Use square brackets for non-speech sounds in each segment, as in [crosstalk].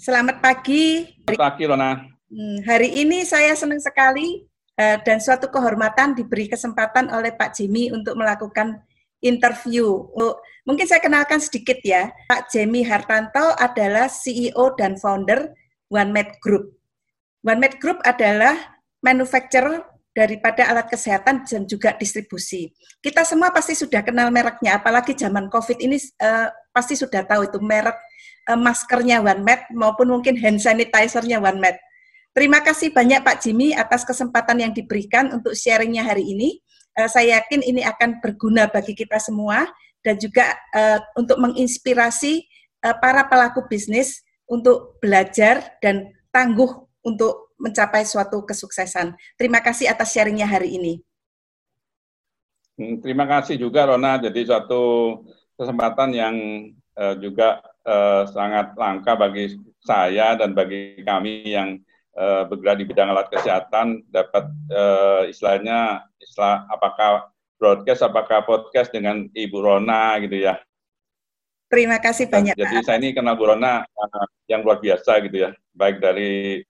Selamat pagi. Selamat pagi, Rona. Hmm, hari ini saya senang sekali uh, dan suatu kehormatan diberi kesempatan oleh Pak Jimmy untuk melakukan interview. Mungkin saya kenalkan sedikit ya. Pak Jimmy Hartanto adalah CEO dan founder OneMed Group. OneMed Group adalah manufacturer daripada alat kesehatan dan juga distribusi. Kita semua pasti sudah kenal mereknya, apalagi zaman COVID ini uh, pasti sudah tahu itu merek uh, maskernya OneMed maupun mungkin hand sanitizer-nya OneMed. Terima kasih banyak Pak Jimmy atas kesempatan yang diberikan untuk sharingnya hari ini. Uh, saya yakin ini akan berguna bagi kita semua dan juga uh, untuk menginspirasi uh, para pelaku bisnis untuk belajar dan tangguh untuk mencapai suatu kesuksesan. Terima kasih atas sharingnya hari ini. Hmm, terima kasih juga Rona, jadi suatu kesempatan yang uh, juga uh, sangat langka bagi saya dan bagi kami yang uh, bergerak di bidang alat kesehatan dapat uh, istilahnya istilah apakah broadcast apakah podcast dengan Ibu Rona gitu ya. Terima kasih banyak. Jadi saya ini kenal Bu Rona uh, yang luar biasa gitu ya, baik dari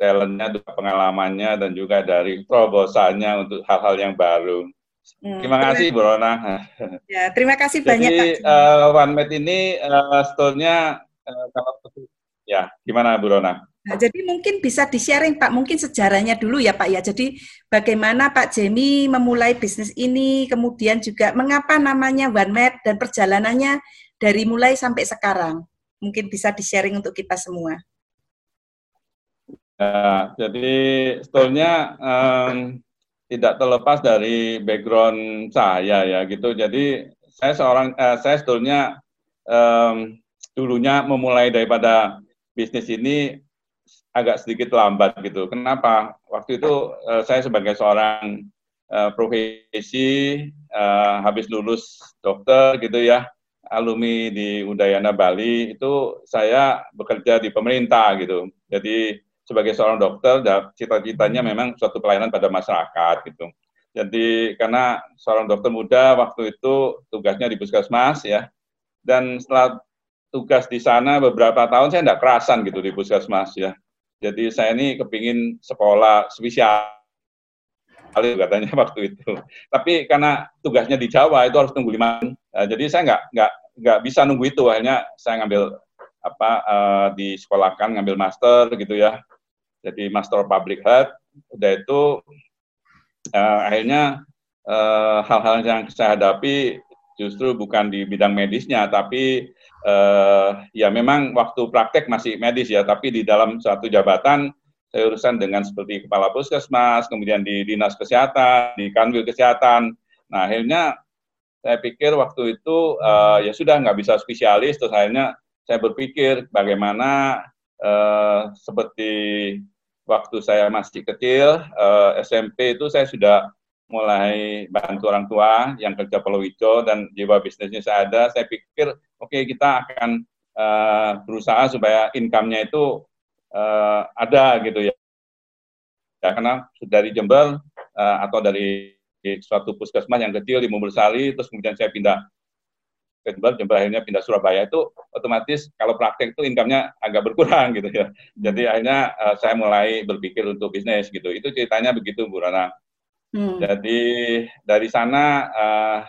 talentnya, pengalamannya, dan juga dari terobosannya untuk hal-hal yang baru. Hmm, terima kasih, Bu Rona. Ya, terima kasih banyak, Jadi, Pak. Uh, OneMed ini uh, store-nya, uh, kalau ya, gimana, Bu Rona? Nah, jadi mungkin bisa di-sharing, Pak, mungkin sejarahnya dulu ya, Pak, ya. Jadi, bagaimana Pak Jemi memulai bisnis ini, kemudian juga mengapa namanya OneMed, dan perjalanannya dari mulai sampai sekarang. Mungkin bisa di-sharing untuk kita semua. Ya, jadi sebetulnya um, tidak terlepas dari background saya ya gitu. Jadi saya seorang uh, saya sebetulnya um, dulunya memulai daripada bisnis ini agak sedikit lambat gitu. Kenapa? Waktu itu uh, saya sebagai seorang uh, profesi uh, habis lulus dokter gitu ya, alumni di Udayana Bali itu saya bekerja di pemerintah gitu. Jadi sebagai seorang dokter, cita-citanya memang suatu pelayanan pada masyarakat gitu. Jadi karena seorang dokter muda waktu itu tugasnya di puskesmas ya, dan setelah tugas di sana beberapa tahun saya tidak kerasan gitu di puskesmas ya. Jadi saya ini kepingin sekolah spesial katanya [laughs] waktu itu. Tapi karena tugasnya di Jawa itu harus tunggu lima. Nah, jadi saya nggak nggak nggak bisa nunggu itu. Akhirnya saya ngambil apa uh, di sekolahkan ngambil master gitu ya jadi Master Public Health. Udah itu uh, akhirnya eh, hal-hal yang saya hadapi justru bukan di bidang medisnya, tapi uh, ya memang waktu praktek masih medis ya, tapi di dalam suatu jabatan saya urusan dengan seperti kepala puskesmas, kemudian di dinas kesehatan, di kanwil kesehatan. Nah akhirnya saya pikir waktu itu uh, ya sudah nggak bisa spesialis, terus akhirnya saya berpikir bagaimana uh, seperti waktu saya masih kecil uh, eh, SMP itu saya sudah mulai bantu orang tua yang kerja Polowijo dan jiwa bisnisnya saya ada. Saya pikir oke okay, kita akan uh, berusaha supaya income-nya itu uh, ada gitu ya. Ya karena dari Jember uh, atau dari suatu puskesmas yang kecil di Sari, terus kemudian saya pindah ke Jember, Jember akhirnya pindah Surabaya itu otomatis kalau praktek itu income-nya agak berkurang [laughs] gitu ya. Jadi akhirnya uh, saya mulai berpikir untuk bisnis gitu. Itu ceritanya begitu Bu Rana. Hmm. Jadi dari sana uh,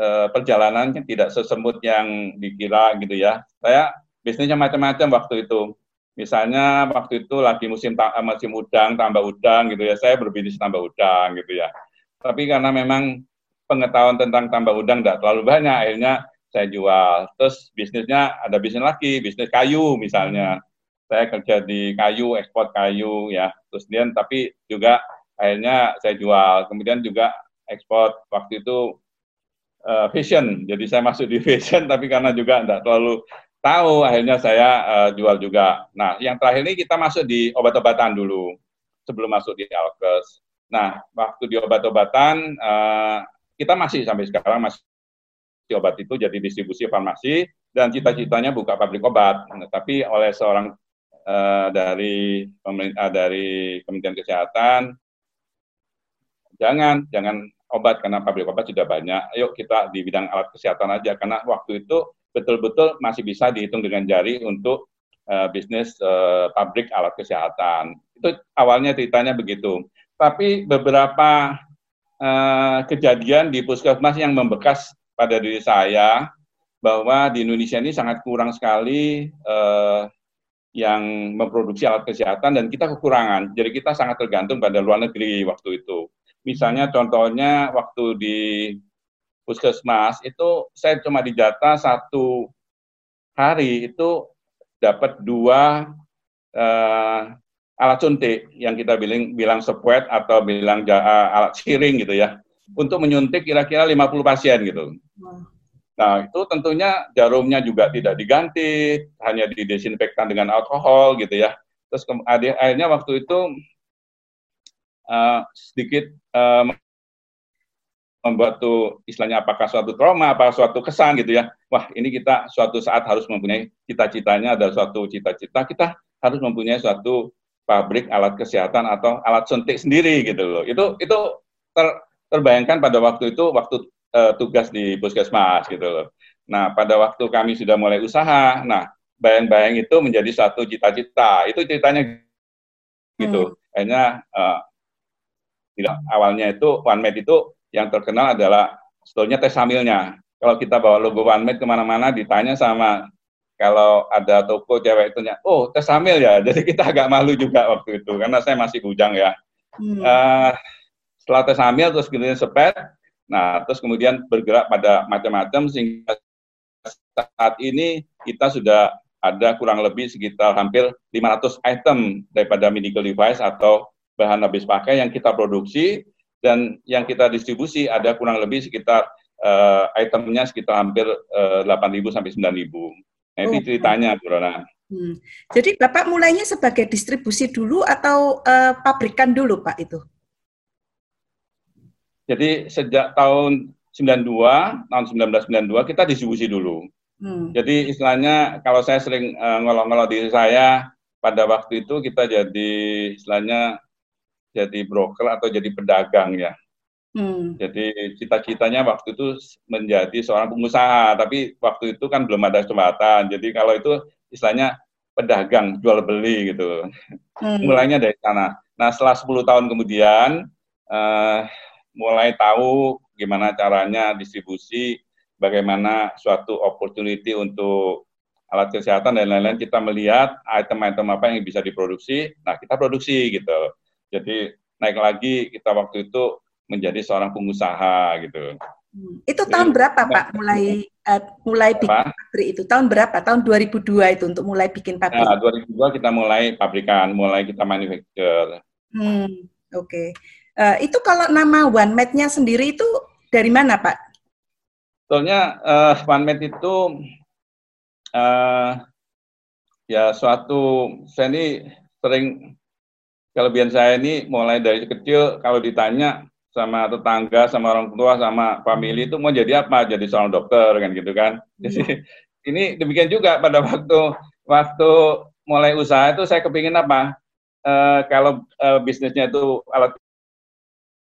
uh, perjalanannya tidak sesemut yang dikira gitu ya. Saya bisnisnya macam-macam waktu itu. Misalnya waktu itu lagi musim musim udang, tambah udang gitu ya. Saya berbisnis tambah udang gitu ya. Tapi karena memang pengetahuan tentang tambah udang tidak terlalu banyak, akhirnya saya jual. Terus bisnisnya ada bisnis lagi, bisnis kayu misalnya. Saya kerja di kayu, ekspor kayu ya. Terus kemudian tapi juga akhirnya saya jual. Kemudian juga ekspor waktu itu uh, fashion. Jadi saya masuk di [laughs] fashion tapi karena juga tidak terlalu tahu akhirnya saya uh, jual juga. Nah, yang terakhir ini kita masuk di obat-obatan dulu sebelum masuk di Alkes. Nah, waktu di obat-obatan uh, kita masih sampai sekarang masih obat itu jadi distribusi farmasi dan cita-citanya buka pabrik obat. Tapi oleh seorang uh, dari pemerintah dari Kementerian Kesehatan jangan jangan obat karena pabrik obat sudah banyak. Ayo kita di bidang alat kesehatan aja karena waktu itu betul-betul masih bisa dihitung dengan jari untuk uh, bisnis uh, pabrik alat kesehatan. Itu awalnya ceritanya begitu. Tapi beberapa uh, kejadian di puskesmas yang membekas pada diri saya bahwa di Indonesia ini sangat kurang sekali uh, yang memproduksi alat kesehatan dan kita kekurangan. Jadi kita sangat tergantung pada luar negeri waktu itu. Misalnya contohnya waktu di puskesmas itu saya cuma dijata satu hari itu dapat dua uh, alat suntik yang kita bilang bilang sepuet atau bilang uh, alat siring gitu ya untuk menyuntik kira-kira 50 pasien gitu. Nah, itu tentunya jarumnya juga tidak diganti, hanya didesinfektan dengan alkohol gitu ya. Terus akhirnya waktu itu uh, sedikit uh, membuat tuh istilahnya apakah suatu trauma, apa suatu kesan gitu ya. Wah, ini kita suatu saat harus mempunyai cita-citanya ada suatu cita-cita kita harus mempunyai suatu pabrik alat kesehatan atau alat suntik sendiri gitu loh. Itu itu ter, terbayangkan pada waktu itu waktu uh, tugas di puskesmas gitu loh. Nah, pada waktu kami sudah mulai usaha, nah bayang-bayang itu menjadi suatu cita-cita. Itu ceritanya gitu. Hmm. Akhirnya uh, awalnya itu one made itu yang terkenal adalah sebetulnya tes hamilnya. Kalau kita bawa logo OneMed ke mana-mana ditanya sama kalau ada toko cewek itu, oh tes hamil ya. [laughs] Jadi kita agak malu juga waktu itu karena saya masih bujang ya. Hmm. Uh, setelah tes hamil terus kemudian sepet, nah terus kemudian bergerak pada macam-macam sehingga saat ini kita sudah ada kurang lebih sekitar hampir 500 item daripada medical device atau bahan habis pakai yang kita produksi dan yang kita distribusi ada kurang lebih sekitar uh, itemnya sekitar hampir uh, eh, 8.000 sampai 9.000. Itu oh. ceritanya, Bu Rona. Hmm. Jadi Bapak mulainya sebagai distribusi dulu atau uh, pabrikan dulu, Pak itu? Jadi sejak tahun 92, tahun 1992 kita distribusi dulu. Hmm. Jadi istilahnya kalau saya sering uh, ngolong-ngolong diri saya pada waktu itu kita jadi istilahnya jadi broker atau jadi pedagang ya. Hmm. Jadi cita-citanya waktu itu menjadi seorang pengusaha, tapi waktu itu kan belum ada kesempatan. Jadi kalau itu istilahnya pedagang jual beli gitu. Hmm. Mulainya dari sana. Nah setelah 10 tahun kemudian uh, mulai tahu gimana caranya distribusi, bagaimana suatu opportunity untuk alat kesehatan dan lain-lain kita melihat item-item apa yang bisa diproduksi, nah kita produksi gitu. Jadi naik lagi kita waktu itu menjadi seorang pengusaha gitu. Hmm. Itu tahun berapa Pak mulai uh, mulai bikin apa? pabrik itu? Tahun berapa? Tahun 2002 itu untuk mulai bikin pabrik? Nah, 2002 kita mulai pabrikan, mulai kita manufacture. Hmm, oke. Okay. Uh, eh, itu kalau nama One Made-nya sendiri itu dari mana Pak? Soalnya uh, One Made itu uh, ya suatu saya ini sering kelebihan saya ini mulai dari kecil kalau ditanya sama tetangga, sama orang tua, sama family itu mau jadi apa? Jadi seorang dokter kan gitu kan. Hmm. Jadi ini demikian juga pada waktu waktu mulai usaha itu saya kepingin apa? E, kalau e, bisnisnya itu alat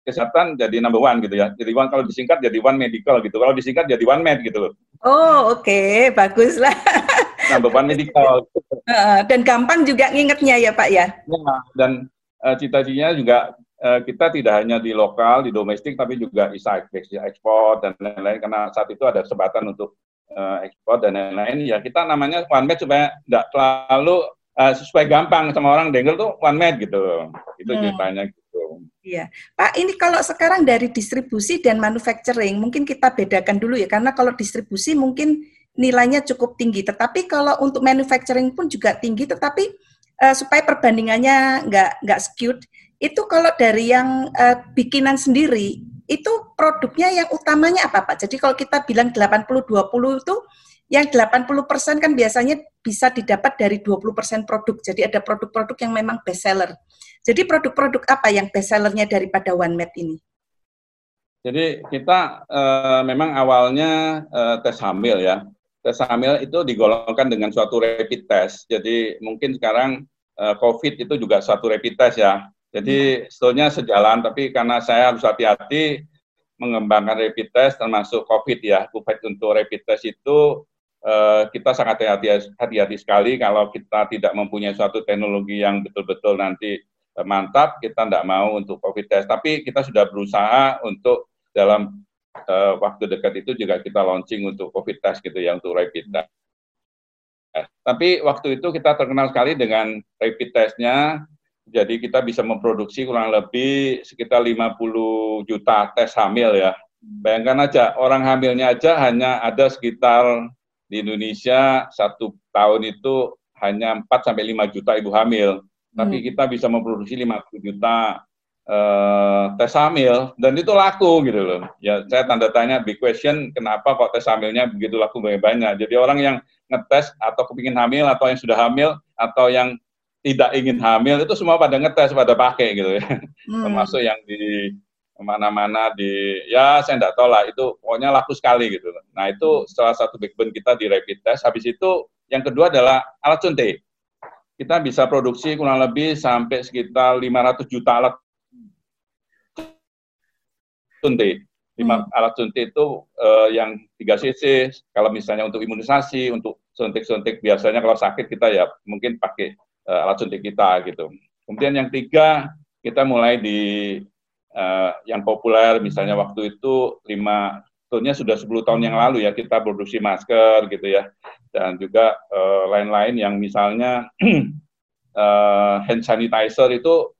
kesehatan jadi number one gitu ya. Jadi one kalau disingkat jadi one medical gitu. Kalau disingkat jadi one med gitu. Oh oke, okay. bagus lah. number one medical. dan gampang juga ngingetnya ya Pak ya. Ya dan uh, cita-citanya juga kita tidak hanya di lokal, di domestik, tapi juga bisa ekspor dan lain-lain. Karena saat itu ada kesempatan untuk uh, ekspor dan lain-lain. Ya kita namanya one match supaya tidak terlalu uh, supaya gampang sama orang dengar tuh one match gitu. Itu hmm. ceritanya gitu. Iya, Pak. Ini kalau sekarang dari distribusi dan manufacturing, mungkin kita bedakan dulu ya, karena kalau distribusi mungkin nilainya cukup tinggi, tetapi kalau untuk manufacturing pun juga tinggi, tetapi uh, supaya perbandingannya nggak nggak skewed, itu kalau dari yang uh, bikinan sendiri, itu produknya yang utamanya apa Pak? Jadi kalau kita bilang 80-20 itu, yang 80% kan biasanya bisa didapat dari 20% produk. Jadi ada produk-produk yang memang best seller. Jadi produk-produk apa yang best sellernya daripada OneMed ini? Jadi kita uh, memang awalnya uh, tes hamil ya tes hamil itu digolongkan dengan suatu rapid test. Jadi mungkin sekarang uh, COVID itu juga suatu rapid test ya. Jadi hmm. sebetulnya sejalan, tapi karena saya harus hati-hati mengembangkan rapid test termasuk COVID ya. COVID untuk rapid test itu uh, kita sangat hati-hati sekali kalau kita tidak mempunyai suatu teknologi yang betul-betul nanti uh, mantap, kita tidak mau untuk COVID test. Tapi kita sudah berusaha untuk dalam uh, waktu dekat itu juga kita launching untuk COVID test gitu ya, untuk rapid test. Tapi waktu itu kita terkenal sekali dengan rapid testnya, jadi kita bisa memproduksi kurang lebih sekitar 50 juta tes hamil ya. Bayangkan aja, orang hamilnya aja hanya ada sekitar di Indonesia satu tahun itu hanya 4 sampai 5 juta ibu hamil. Hmm. Tapi kita bisa memproduksi 50 juta uh, tes hamil dan itu laku gitu loh. Ya saya tanda tanya big question kenapa kok tes hamilnya begitu laku banyak banyak. Jadi orang yang ngetes atau kepingin hamil atau yang sudah hamil atau yang tidak ingin hamil itu semua pada ngetes pada pakai gitu ya. Hmm. Termasuk yang di mana-mana di ya saya tidak tahu lah itu pokoknya laku sekali gitu. Nah itu salah satu backbone kita di rapid test. Habis itu yang kedua adalah alat suntik. Kita bisa produksi kurang lebih sampai sekitar 500 juta alat suntik. Lima hmm. alat suntik itu uh, yang 3 cc, kalau misalnya untuk imunisasi, untuk suntik-suntik biasanya kalau sakit kita ya mungkin pakai uh, alat suntik kita gitu. Kemudian yang tiga, kita mulai di uh, yang populer misalnya waktu itu lima sebetulnya sudah 10 tahun yang lalu ya kita produksi masker gitu ya dan juga lain-lain uh, yang misalnya uh, [clears throat] hand sanitizer itu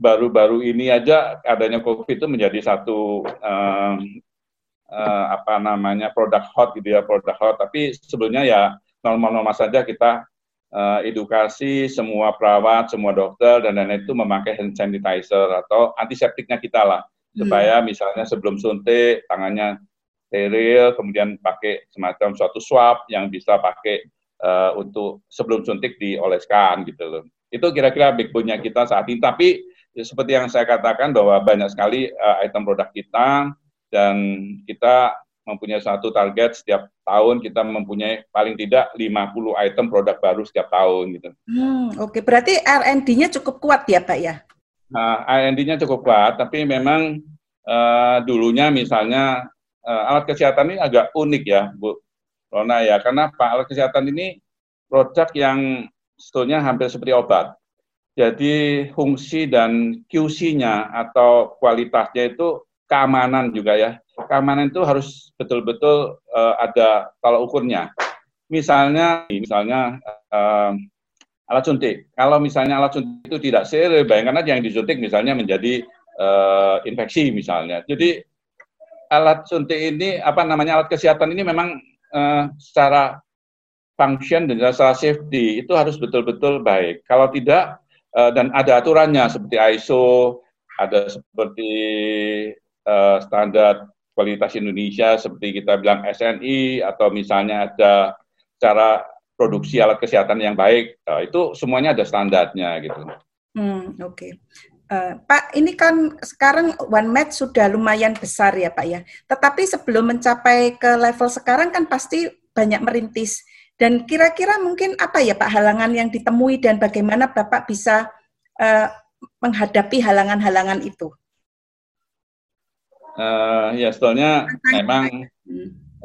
baru-baru ini aja adanya COVID itu menjadi satu um, uh, apa namanya produk hot gitu ya produk hot. Tapi sebelumnya ya normal-normal saja kita uh, edukasi semua perawat, semua dokter dan lain-lain itu memakai hand sanitizer atau antiseptiknya kita lah hmm. supaya misalnya sebelum suntik tangannya steril, kemudian pakai semacam suatu swab yang bisa pakai uh, untuk sebelum suntik dioleskan gitu loh. Itu kira-kira backbone-nya kita saat ini. Tapi ya, seperti yang saya katakan bahwa banyak sekali uh, item produk kita dan kita mempunyai satu target setiap tahun kita mempunyai paling tidak 50 item produk baru setiap tahun gitu. Hmm, Oke, okay. berarti R&D-nya cukup kuat ya Pak ya? Nah, R&D-nya cukup kuat, tapi memang uh, dulunya misalnya uh, alat kesehatan ini agak unik ya Bu Rona ya, karena Pak alat kesehatan ini produk yang sebetulnya hampir seperti obat. Jadi fungsi dan QC-nya atau kualitasnya itu keamanan juga ya. Keamanan itu harus betul-betul uh, ada kalau ukurnya. Misalnya, misalnya uh, alat suntik. Kalau misalnya alat suntik itu tidak steril, bayangkan aja yang disuntik misalnya menjadi uh, infeksi misalnya. Jadi alat suntik ini apa namanya alat kesehatan ini memang uh, secara function dan secara safety itu harus betul-betul baik. Kalau tidak uh, dan ada aturannya seperti ISO, ada seperti uh, standar kualitas Indonesia seperti kita bilang SNI atau misalnya ada cara produksi alat kesehatan yang baik, uh, itu semuanya ada standarnya gitu. Hmm, Oke. Okay. Uh, Pak, ini kan sekarang One Med sudah lumayan besar ya Pak ya. Tetapi sebelum mencapai ke level sekarang kan pasti banyak merintis dan kira-kira mungkin apa ya Pak halangan yang ditemui dan bagaimana Bapak bisa uh, menghadapi halangan-halangan itu? Uh, ya sebetulnya memang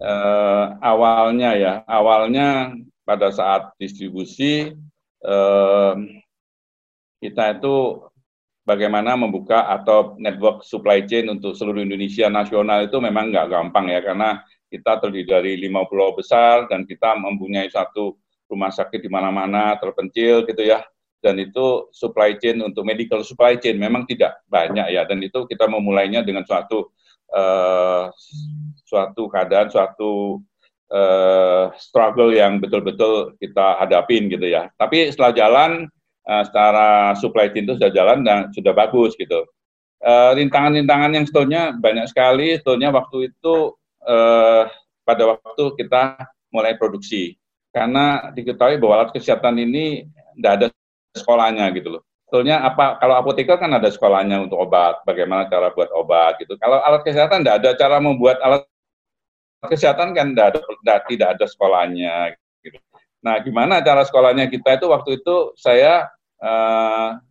uh, awalnya ya awalnya pada saat distribusi uh, kita itu bagaimana membuka atau network supply chain untuk seluruh Indonesia nasional itu memang nggak gampang ya karena kita terdiri dari lima pulau besar dan kita mempunyai satu rumah sakit di mana-mana terpencil gitu ya. Dan itu supply chain untuk medical supply chain memang tidak banyak ya dan itu kita memulainya dengan suatu uh, suatu keadaan suatu uh, struggle yang betul-betul kita hadapin gitu ya tapi setelah jalan uh, secara supply chain itu sudah jalan dan sudah bagus gitu rintangan-rintangan uh, yang sebetulnya banyak sekali sebetulnya waktu itu eh, pada waktu kita mulai produksi. Karena diketahui bahwa alat kesehatan ini tidak ada sekolahnya gitu loh. Sebetulnya apa kalau apoteker kan ada sekolahnya untuk obat, bagaimana cara buat obat gitu. Kalau alat kesehatan tidak ada cara membuat alat kesehatan kan tidak ada tidak ada sekolahnya gitu. Nah, gimana cara sekolahnya kita itu waktu itu saya uh,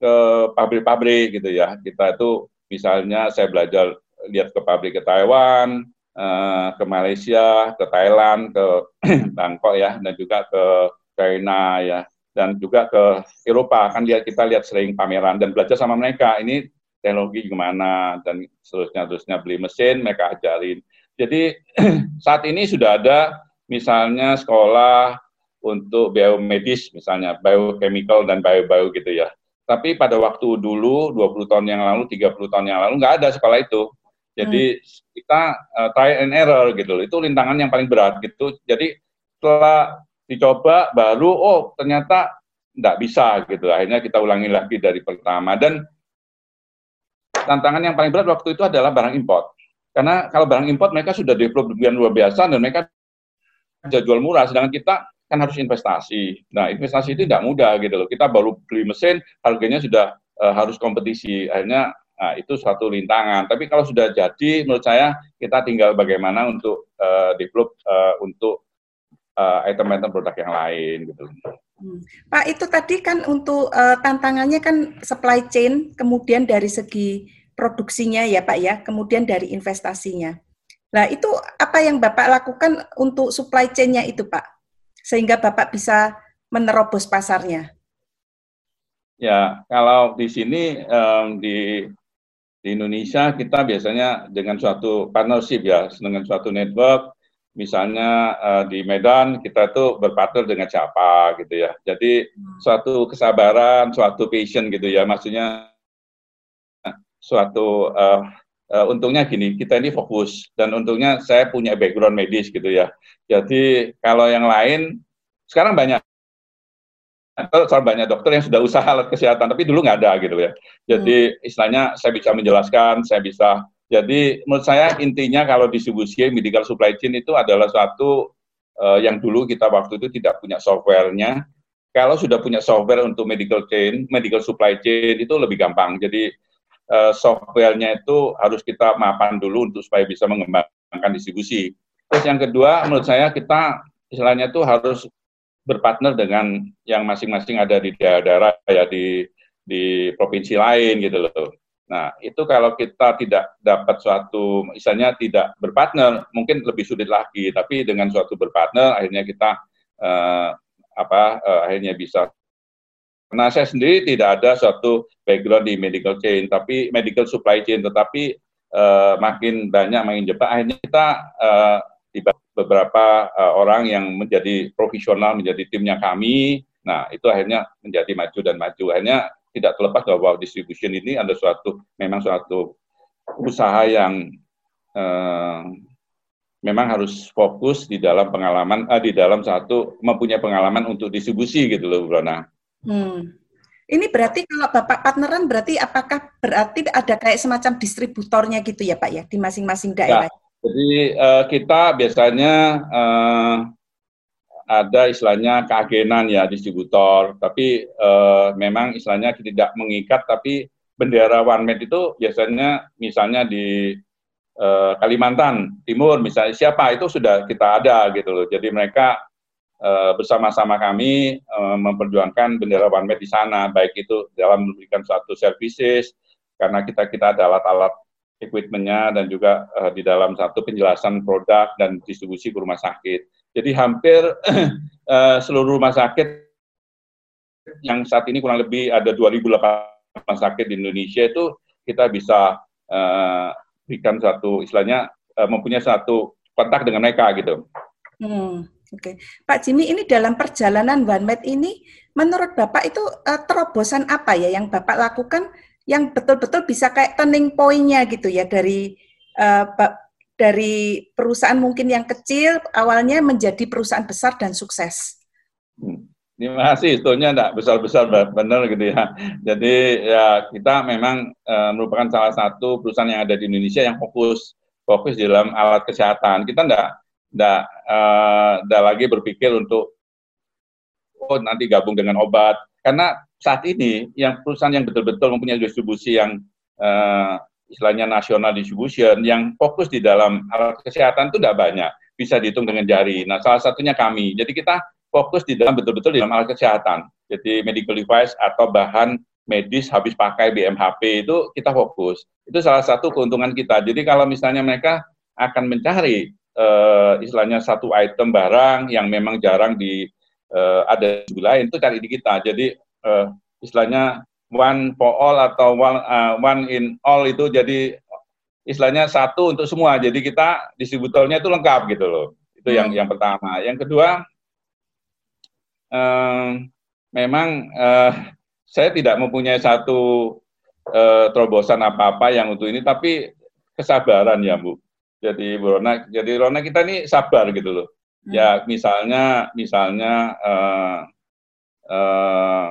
ke pabrik-pabrik gitu ya. Kita itu misalnya saya belajar lihat ke pabrik ke Taiwan, uh, ke Malaysia, ke Thailand, ke [clears throat] Bangkok ya, dan juga ke China ya, dan juga ke Eropa. Kan lihat kita lihat sering pameran dan belajar sama mereka. Ini teknologi gimana dan seterusnya terusnya beli mesin mereka ajarin. Jadi [clears throat] saat ini sudah ada misalnya sekolah untuk biomedis misalnya biochemical dan bio-bio gitu ya. Tapi pada waktu dulu 20 tahun yang lalu, 30 tahun yang lalu nggak ada sekolah itu. Jadi hmm. kita uh, try and error gitu. Itu rintangan yang paling berat gitu. Jadi setelah dicoba baru oh ternyata nggak bisa gitu. Akhirnya kita ulangi lagi dari pertama dan tantangan yang paling berat waktu itu adalah barang import. Karena kalau barang import mereka sudah develop dengan luar biasa dan mereka jual murah, sedangkan kita kan harus investasi. Nah, investasi itu tidak mudah gitu loh. Kita baru beli mesin, harganya sudah uh, harus kompetisi. Akhirnya nah, itu suatu rintangan. Tapi kalau sudah jadi, menurut saya kita tinggal bagaimana untuk uh, develop uh, untuk item-item uh, produk yang lain gitu. Hmm. Pak, itu tadi kan untuk uh, tantangannya kan supply chain, kemudian dari segi produksinya ya Pak ya, kemudian dari investasinya. Nah, itu apa yang Bapak lakukan untuk supply chain-nya itu Pak? Sehingga Bapak bisa menerobos pasarnya. Ya, kalau di sini um, di di Indonesia kita biasanya dengan suatu partnership ya, dengan suatu network misalnya uh, di Medan kita itu berpartner dengan siapa gitu ya. Jadi hmm. suatu kesabaran, suatu passion gitu ya. Maksudnya suatu uh, uh, untungnya gini, kita ini fokus dan untungnya saya punya background medis gitu ya. Jadi kalau yang lain sekarang banyak soal banyak dokter yang sudah usaha alat kesehatan, tapi dulu nggak ada gitu ya. Jadi hmm. istilahnya saya bisa menjelaskan, saya bisa jadi menurut saya intinya kalau distribusi medical supply chain itu adalah suatu uh, yang dulu kita waktu itu tidak punya softwarenya. Kalau sudah punya software untuk medical chain, medical supply chain itu lebih gampang. Jadi uh, softwarenya itu harus kita mapan dulu untuk supaya bisa mengembangkan distribusi. Terus yang kedua, menurut saya kita istilahnya itu harus berpartner dengan yang masing-masing ada di daerah-daerah ya di di provinsi lain gitu loh. Nah, itu kalau kita tidak dapat suatu, misalnya tidak berpartner, mungkin lebih sulit lagi. Tapi dengan suatu berpartner, akhirnya kita uh, apa uh, akhirnya bisa. Karena saya sendiri tidak ada suatu background di medical chain, tapi medical supply chain, tetapi uh, makin banyak makin cepat, akhirnya kita uh, beberapa uh, orang yang menjadi profesional, menjadi timnya kami. Nah, itu akhirnya menjadi maju dan maju. Akhirnya tidak terlepas bahwa distribution ini ada suatu memang suatu usaha yang eh, memang harus fokus di dalam pengalaman eh, di dalam satu mempunyai pengalaman untuk distribusi gitu loh Brona. Hmm. Ini berarti kalau Bapak partneran berarti apakah berarti ada kayak semacam distributornya gitu ya Pak ya di masing-masing daerah? Ya, jadi uh, kita biasanya uh, ada istilahnya keagenan ya distributor, tapi uh, memang istilahnya tidak mengikat, tapi bendera One Med itu biasanya misalnya di uh, Kalimantan Timur misalnya siapa itu sudah kita ada gitu loh. Jadi mereka uh, bersama-sama kami uh, memperjuangkan bendera One Med di sana, baik itu dalam memberikan suatu services karena kita kita ada alat-alat equipmentnya dan juga uh, di dalam satu penjelasan produk dan distribusi ke rumah sakit jadi hampir uh, [clears throat] seluruh rumah sakit yang saat ini kurang lebih ada 2.008 rumah sakit di Indonesia itu kita bisa uh, berikan satu istilahnya uh, mempunyai satu kontak dengan mereka gitu. Hmm, Oke, okay. Pak Jimmy ini dalam perjalanan OneMed ini, menurut Bapak itu uh, terobosan apa ya yang Bapak lakukan yang betul-betul bisa kayak turning point-nya gitu ya dari uh, dari perusahaan mungkin yang kecil awalnya menjadi perusahaan besar dan sukses. Hmm. Terima kasih, sebetulnya tidak besar-besar benar gitu ya. Jadi ya kita memang e, merupakan salah satu perusahaan yang ada di Indonesia yang fokus fokus dalam alat kesehatan. Kita tidak tidak e, lagi berpikir untuk oh nanti gabung dengan obat. Karena saat ini yang perusahaan yang betul-betul mempunyai distribusi yang e, istilahnya nasional distribution yang fokus di dalam alat kesehatan itu tidak banyak, bisa dihitung dengan jari. Nah, salah satunya kami. Jadi kita fokus di dalam betul-betul di dalam alat kesehatan. Jadi medical device atau bahan medis habis pakai BMHP itu kita fokus. Itu salah satu keuntungan kita. Jadi kalau misalnya mereka akan mencari uh, istilahnya satu item barang yang memang jarang di uh, ada di lain itu cari di kita. Jadi uh, istilahnya one for all atau one, uh, one in all itu jadi istilahnya satu untuk semua. Jadi kita distributornya itu lengkap gitu loh. Itu hmm. yang yang pertama. Yang kedua uh, memang uh, saya tidak mempunyai satu uh, terobosan apa-apa yang untuk ini, tapi kesabaran ya Bu. Jadi Bu Rona, jadi Rona kita ini sabar gitu loh. Hmm. Ya misalnya, misalnya uh, uh,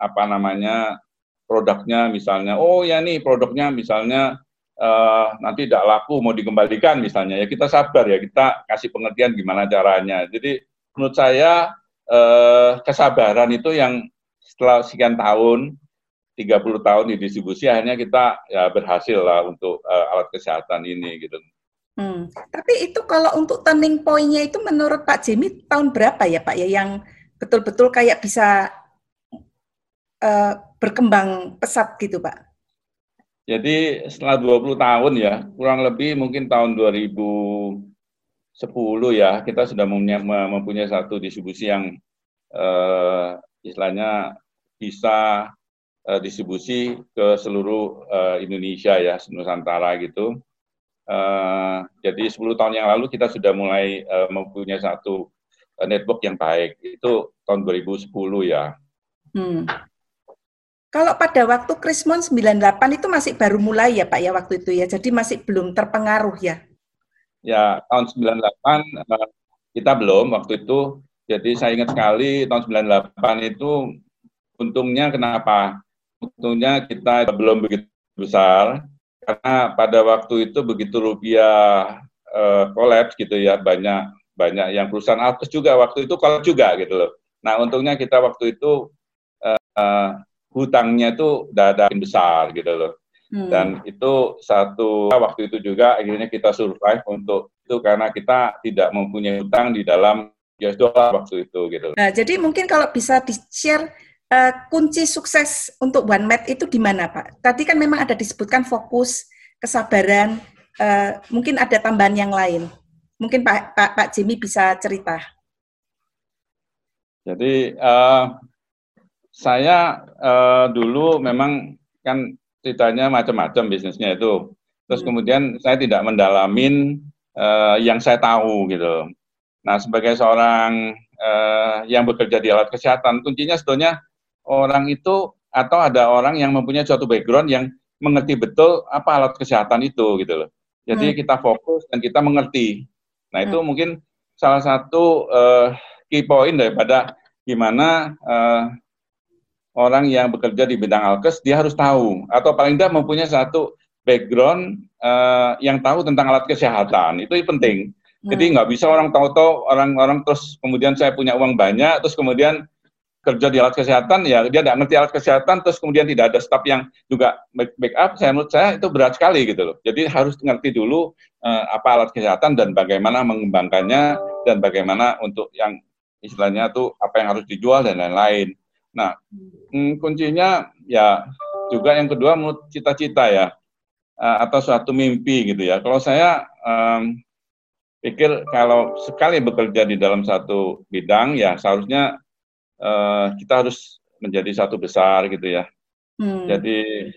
apa namanya produknya misalnya, oh ya nih produknya misalnya uh, nanti tidak laku mau dikembalikan misalnya ya kita sabar ya kita kasih pengertian gimana caranya. Jadi menurut saya uh, kesabaran itu yang setelah sekian tahun 30 tahun di distribusi akhirnya kita ya berhasil lah untuk uh, alat kesehatan ini gitu. Hmm. Tapi itu kalau untuk turning point-nya itu menurut Pak Jimmy tahun berapa ya Pak ya yang betul-betul kayak bisa uh, berkembang pesat gitu Pak? Jadi setelah 20 tahun ya, kurang lebih mungkin tahun 2010 ya, kita sudah mempunyai satu distribusi yang uh, istilahnya bisa uh, distribusi ke seluruh uh, Indonesia ya, Nusantara gitu. Jadi 10 tahun yang lalu kita sudah mulai mempunyai satu network yang baik. Itu tahun 2010 ya. Hmm. Kalau pada waktu Krismon 98 itu masih baru mulai ya Pak ya waktu itu ya. Jadi masih belum terpengaruh ya. Ya, tahun 98 kita belum waktu itu. Jadi saya ingat sekali tahun 98 itu untungnya kenapa? Untungnya kita belum begitu besar karena pada waktu itu begitu rupiah kolaps gitu ya banyak banyak yang perusahaan Alkes juga waktu itu kalau juga gitu loh. Nah untungnya kita waktu itu uh, hutangnya itu udah besar gitu loh. Hmm. Dan itu satu waktu itu juga akhirnya kita survive untuk itu karena kita tidak mempunyai hutang di dalam US dollar waktu itu gitu. Nah, jadi mungkin kalau bisa di-share uh, kunci sukses untuk One Med itu di mana, Pak? Tadi kan memang ada disebutkan fokus, kesabaran, uh, mungkin ada tambahan yang lain. Mungkin Pak Pak, Pak Jimmy bisa cerita. Jadi uh, saya uh, dulu memang kan ceritanya macam-macam bisnisnya itu. Terus hmm. kemudian saya tidak mendalamin uh, yang saya tahu gitu. Nah, sebagai seorang uh, yang bekerja di alat kesehatan, kuncinya sebetulnya orang itu atau ada orang yang mempunyai suatu background yang mengerti betul apa alat kesehatan itu gitu loh. Jadi hmm. kita fokus dan kita mengerti. Nah itu hmm. mungkin salah satu uh, key point daripada gimana uh, orang yang bekerja di bidang alkes dia harus tahu. Atau paling tidak mempunyai satu background uh, yang tahu tentang alat kesehatan. Itu penting. Jadi nggak bisa orang tahu-tahu orang-orang terus kemudian saya punya uang banyak terus kemudian kerja di alat kesehatan ya dia tidak ngerti alat kesehatan terus kemudian tidak ada staf yang juga backup. Saya menurut saya itu berat sekali gitu loh. Jadi harus ngerti dulu uh, apa alat kesehatan dan bagaimana mengembangkannya dan bagaimana untuk yang istilahnya tuh apa yang harus dijual dan lain-lain nah hmm, kuncinya ya juga yang kedua menurut cita-cita ya uh, atau suatu mimpi gitu ya kalau saya um, pikir kalau sekali bekerja di dalam satu bidang ya seharusnya uh, kita harus menjadi satu besar gitu ya. Hmm. Jadi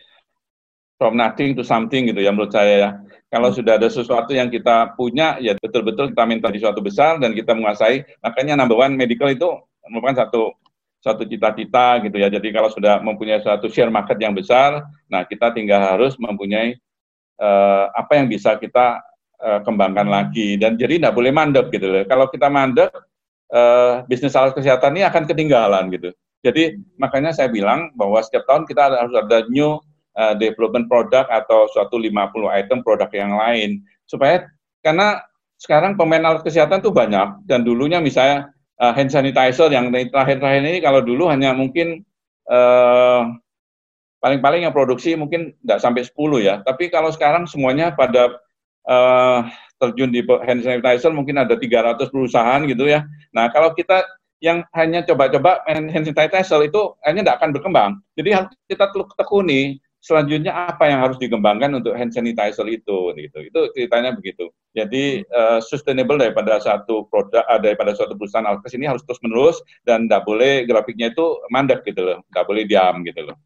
from nothing to something gitu ya menurut saya ya. Kalau hmm. sudah ada sesuatu yang kita punya, ya betul-betul kita minta di suatu besar dan kita menguasai. Makanya number one medical itu merupakan satu satu cita-cita gitu ya. Jadi kalau sudah mempunyai suatu share market yang besar, nah kita tinggal harus mempunyai uh, apa yang bisa kita uh, kembangkan lagi. Dan jadi tidak boleh mandek gitu loh. Kalau kita mandek, uh, bisnis alat kesehatan ini akan ketinggalan gitu. Jadi makanya saya bilang bahwa setiap tahun kita harus ada new uh, development product atau suatu 50 item produk yang lain supaya karena sekarang pemain alat kesehatan tuh banyak dan dulunya misalnya uh, hand sanitizer yang terakhir-terakhir ini kalau dulu hanya mungkin paling paling-paling yang produksi mungkin tidak sampai 10 ya. Tapi kalau sekarang semuanya pada uh, terjun di hand sanitizer mungkin ada 300 perusahaan gitu ya. Nah, kalau kita yang hanya coba-coba hand sanitizer itu hanya tidak akan berkembang. Jadi harus kita tekuni selanjutnya apa yang harus dikembangkan untuk hand sanitizer itu? Gitu. Itu ceritanya begitu. Jadi uh, sustainable daripada satu produk uh, daripada suatu perusahaan alkes ini harus terus menerus dan tidak boleh grafiknya itu mandek gitu loh. Tidak boleh diam gitu loh.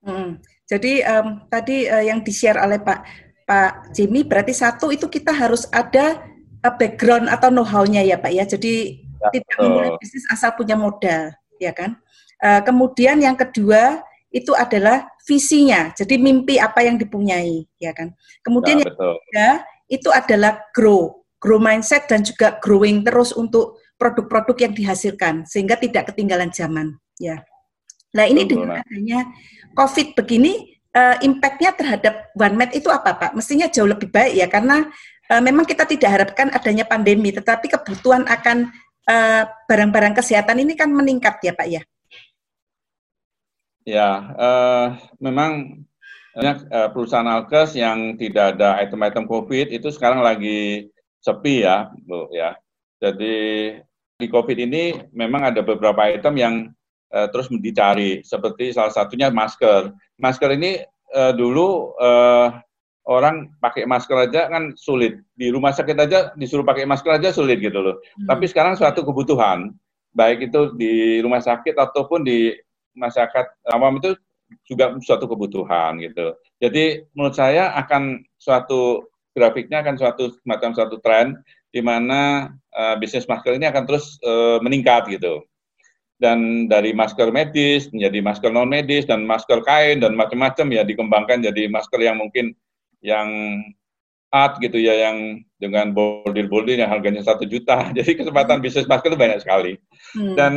Hmm. jadi um, tadi uh, yang di share oleh Pak Pak Jimmy berarti satu itu kita harus ada uh, background atau know-how-nya ya Pak ya. Jadi ya, tidak memulai bisnis asal punya modal ya kan? Uh, kemudian yang kedua itu adalah visinya. Jadi mimpi apa yang dipunyai, ya kan. Kemudian nah, yang ketiga itu adalah grow, grow mindset dan juga growing terus untuk produk-produk yang dihasilkan sehingga tidak ketinggalan zaman, ya. Nah ini dengan adanya COVID begini, uh, impact-nya terhadap OneMed itu apa Pak? Mestinya jauh lebih baik ya karena uh, memang kita tidak harapkan adanya pandemi, tetapi kebutuhan akan eh, barang-barang uh, kesehatan ini kan meningkat ya Pak ya. Ya, uh, memang banyak uh, perusahaan alkes yang tidak ada item-item COVID itu sekarang lagi sepi ya, Bu ya. Jadi di COVID ini memang ada beberapa item yang uh, terus dicari, seperti salah satunya masker. Masker ini uh, dulu uh, orang pakai masker aja kan sulit. Di rumah sakit aja disuruh pakai masker aja sulit gitu loh. Hmm. Tapi sekarang suatu kebutuhan, baik itu di rumah sakit ataupun di masyarakat awam itu juga suatu kebutuhan gitu. Jadi menurut saya akan suatu grafiknya akan suatu macam suatu tren di mana uh, bisnis masker ini akan terus uh, meningkat gitu. Dan dari masker medis menjadi masker non medis dan masker kain dan macam-macam ya dikembangkan jadi masker yang mungkin yang art gitu ya yang dengan bordir-bordir yang harganya satu juta. [laughs] Jadi kesempatan bisnis masker itu banyak sekali. Hmm. Dan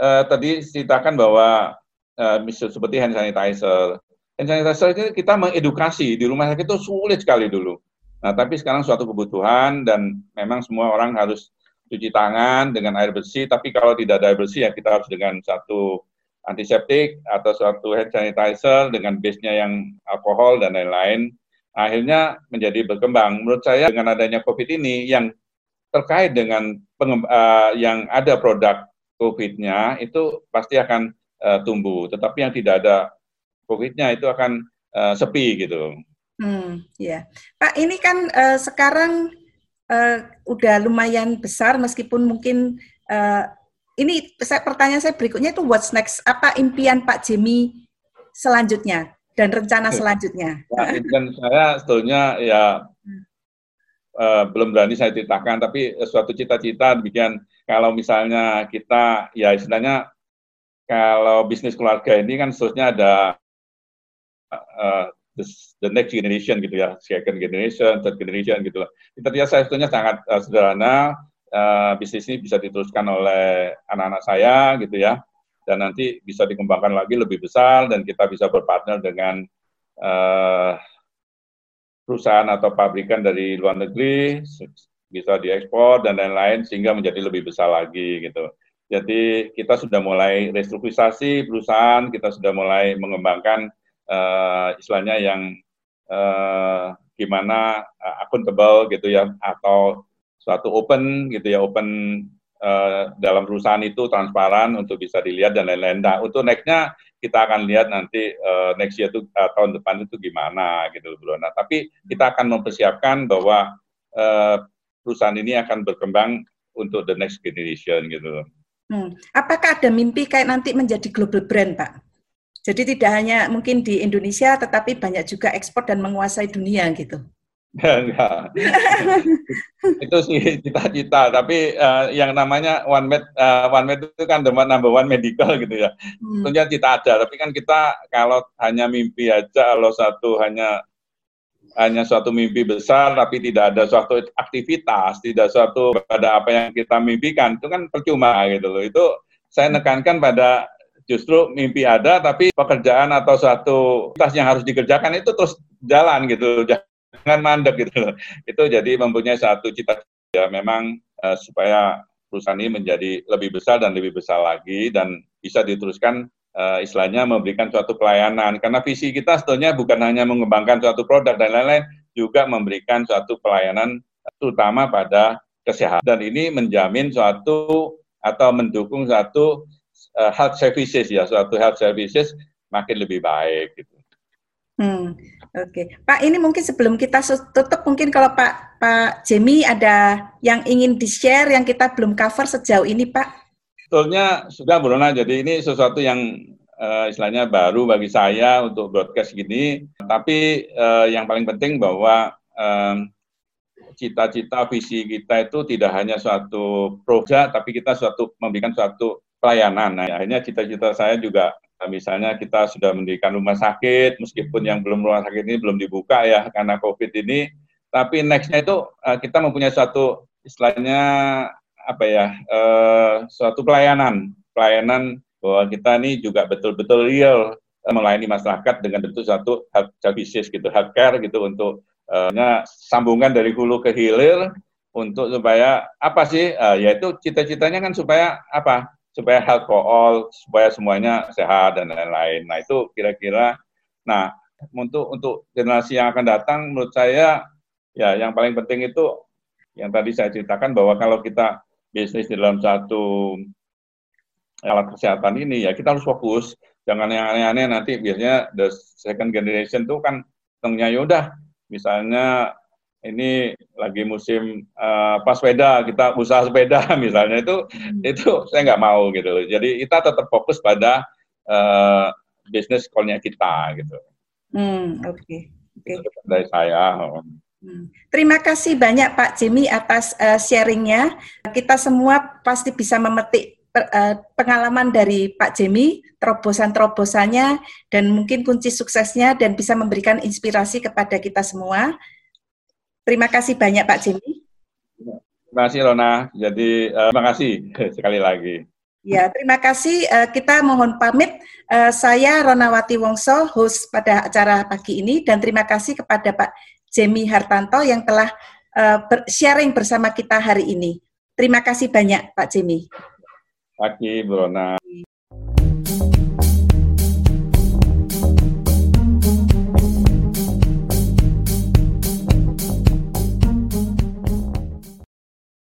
uh, tadi ceritakan bahwa uh, seperti hand sanitizer. Hand sanitizer itu kita mengedukasi di rumah sakit itu sulit sekali dulu. Nah, tapi sekarang suatu kebutuhan dan memang semua orang harus cuci tangan dengan air bersih, tapi kalau tidak ada air bersih ya kita harus dengan satu antiseptik atau suatu hand sanitizer dengan base-nya yang alkohol dan lain-lain. Akhirnya menjadi berkembang. Menurut saya dengan adanya COVID ini yang terkait dengan uh, yang ada produk COVID-nya itu pasti akan uh, tumbuh. Tetapi yang tidak ada COVID-nya itu akan uh, sepi gitu. Hmm, ya, Pak. Ini kan uh, sekarang uh, udah lumayan besar, meskipun mungkin uh, ini saya, pertanyaan saya berikutnya itu what's next? Apa impian Pak Jimmy selanjutnya dan rencana selanjutnya? Ya, impian saya sebetulnya ya uh, belum berani saya ceritakan, tapi suatu cita-cita demikian kalau misalnya kita ya istilahnya kalau bisnis keluarga ini kan seterusnya ada uh, the, the next generation gitu ya, second generation, third generation gitu loh. Kita lihat saya sebetulnya sangat uh, sederhana, uh, bisnis ini bisa diteruskan oleh anak-anak saya gitu ya, dan nanti bisa dikembangkan lagi lebih besar dan kita bisa berpartner dengan uh, perusahaan atau pabrikan dari luar negeri bisa diekspor dan lain-lain sehingga menjadi lebih besar lagi gitu. Jadi kita sudah mulai restrukturisasi perusahaan, kita sudah mulai mengembangkan uh, istilahnya yang uh, gimana uh, akuntabel gitu ya atau suatu open gitu ya open uh, dalam perusahaan itu transparan untuk bisa dilihat dan lain-lain. Nah untuk nextnya kita akan lihat nanti uh, next year itu uh, tahun depan itu gimana gitu bro. Nah tapi kita akan mempersiapkan bahwa uh, perusahaan ini akan berkembang untuk the next generation gitu. Hmm. Apakah ada mimpi kayak nanti menjadi global brand, Pak? Jadi tidak hanya mungkin di Indonesia, tetapi banyak juga ekspor dan menguasai dunia gitu. [laughs] Enggak. [laughs] itu sih cita-cita, tapi uh, yang namanya one med uh, one med itu kan number one medical gitu ya. Hmm. Tentunya cita ada, tapi kan kita kalau hanya mimpi aja, kalau satu hanya hanya suatu mimpi besar tapi tidak ada suatu aktivitas, tidak suatu pada apa yang kita mimpikan, itu kan percuma gitu loh. Itu saya nekankan pada justru mimpi ada tapi pekerjaan atau suatu tas yang harus dikerjakan itu terus jalan gitu, jangan mandek gitu loh. Itu jadi mempunyai satu cita-cita ya, memang uh, supaya perusahaan ini menjadi lebih besar dan lebih besar lagi dan bisa diteruskan uh, istilahnya memberikan suatu pelayanan. Karena visi kita sebetulnya bukan hanya mengembangkan suatu produk dan lain-lain, juga memberikan suatu pelayanan terutama pada kesehatan. Dan ini menjamin suatu atau mendukung suatu uh, health services ya, suatu health services makin lebih baik gitu. Hmm, Oke, okay. Pak. Ini mungkin sebelum kita tutup, mungkin kalau Pak Pak Jemi ada yang ingin di share yang kita belum cover sejauh ini, Pak. Sebetulnya sudah Brona. Jadi ini sesuatu yang uh, istilahnya baru bagi saya untuk broadcast gini. Tapi uh, yang paling penting bahwa um, cita-cita visi kita itu tidak hanya suatu proyek, tapi kita suatu memberikan suatu pelayanan. Nah, akhirnya cita-cita saya juga Nah, misalnya kita sudah mendirikan rumah sakit, meskipun yang belum rumah sakit ini belum dibuka ya karena COVID ini, tapi nextnya itu kita mempunyai suatu istilahnya apa ya, uh, suatu pelayanan, pelayanan bahwa kita ini juga betul-betul real uh, melayani masyarakat dengan bentuk suatu health services gitu, healthcare gitu untuk uh, sambungan dari hulu ke hilir untuk supaya apa sih, uh, yaitu cita-citanya kan supaya apa? supaya health for all, supaya semuanya sehat dan lain-lain. Nah itu kira-kira, nah untuk untuk generasi yang akan datang, menurut saya ya yang paling penting itu yang tadi saya ceritakan bahwa kalau kita bisnis di dalam satu alat kesehatan ini ya kita harus fokus, jangan yang aneh-aneh nanti biasanya the second generation itu kan tengnya yaudah misalnya ini lagi musim uh, pas sepeda kita usaha sepeda [laughs] misalnya itu hmm. itu saya nggak mau gitu loh jadi kita tetap fokus pada uh, bisnis call-nya kita gitu hmm, oke okay. okay. dari saya. Terima kasih banyak Pak Jimmy atas uh, sharingnya. Kita semua pasti bisa memetik uh, pengalaman dari Pak Jimmy, terobosan-terobosannya, dan mungkin kunci suksesnya, dan bisa memberikan inspirasi kepada kita semua. Terima kasih banyak Pak Jimmy. Terima kasih Rona. Jadi uh, terima kasih [laughs] sekali lagi. Ya, terima kasih. Uh, kita mohon pamit. Uh, saya Ronawati Wongso, host pada acara pagi ini, dan terima kasih kepada Pak Jemi Hartanto yang telah uh, sharing bersama kita hari ini. Terima kasih banyak Pak Jemi. Pagi, Bu Rona.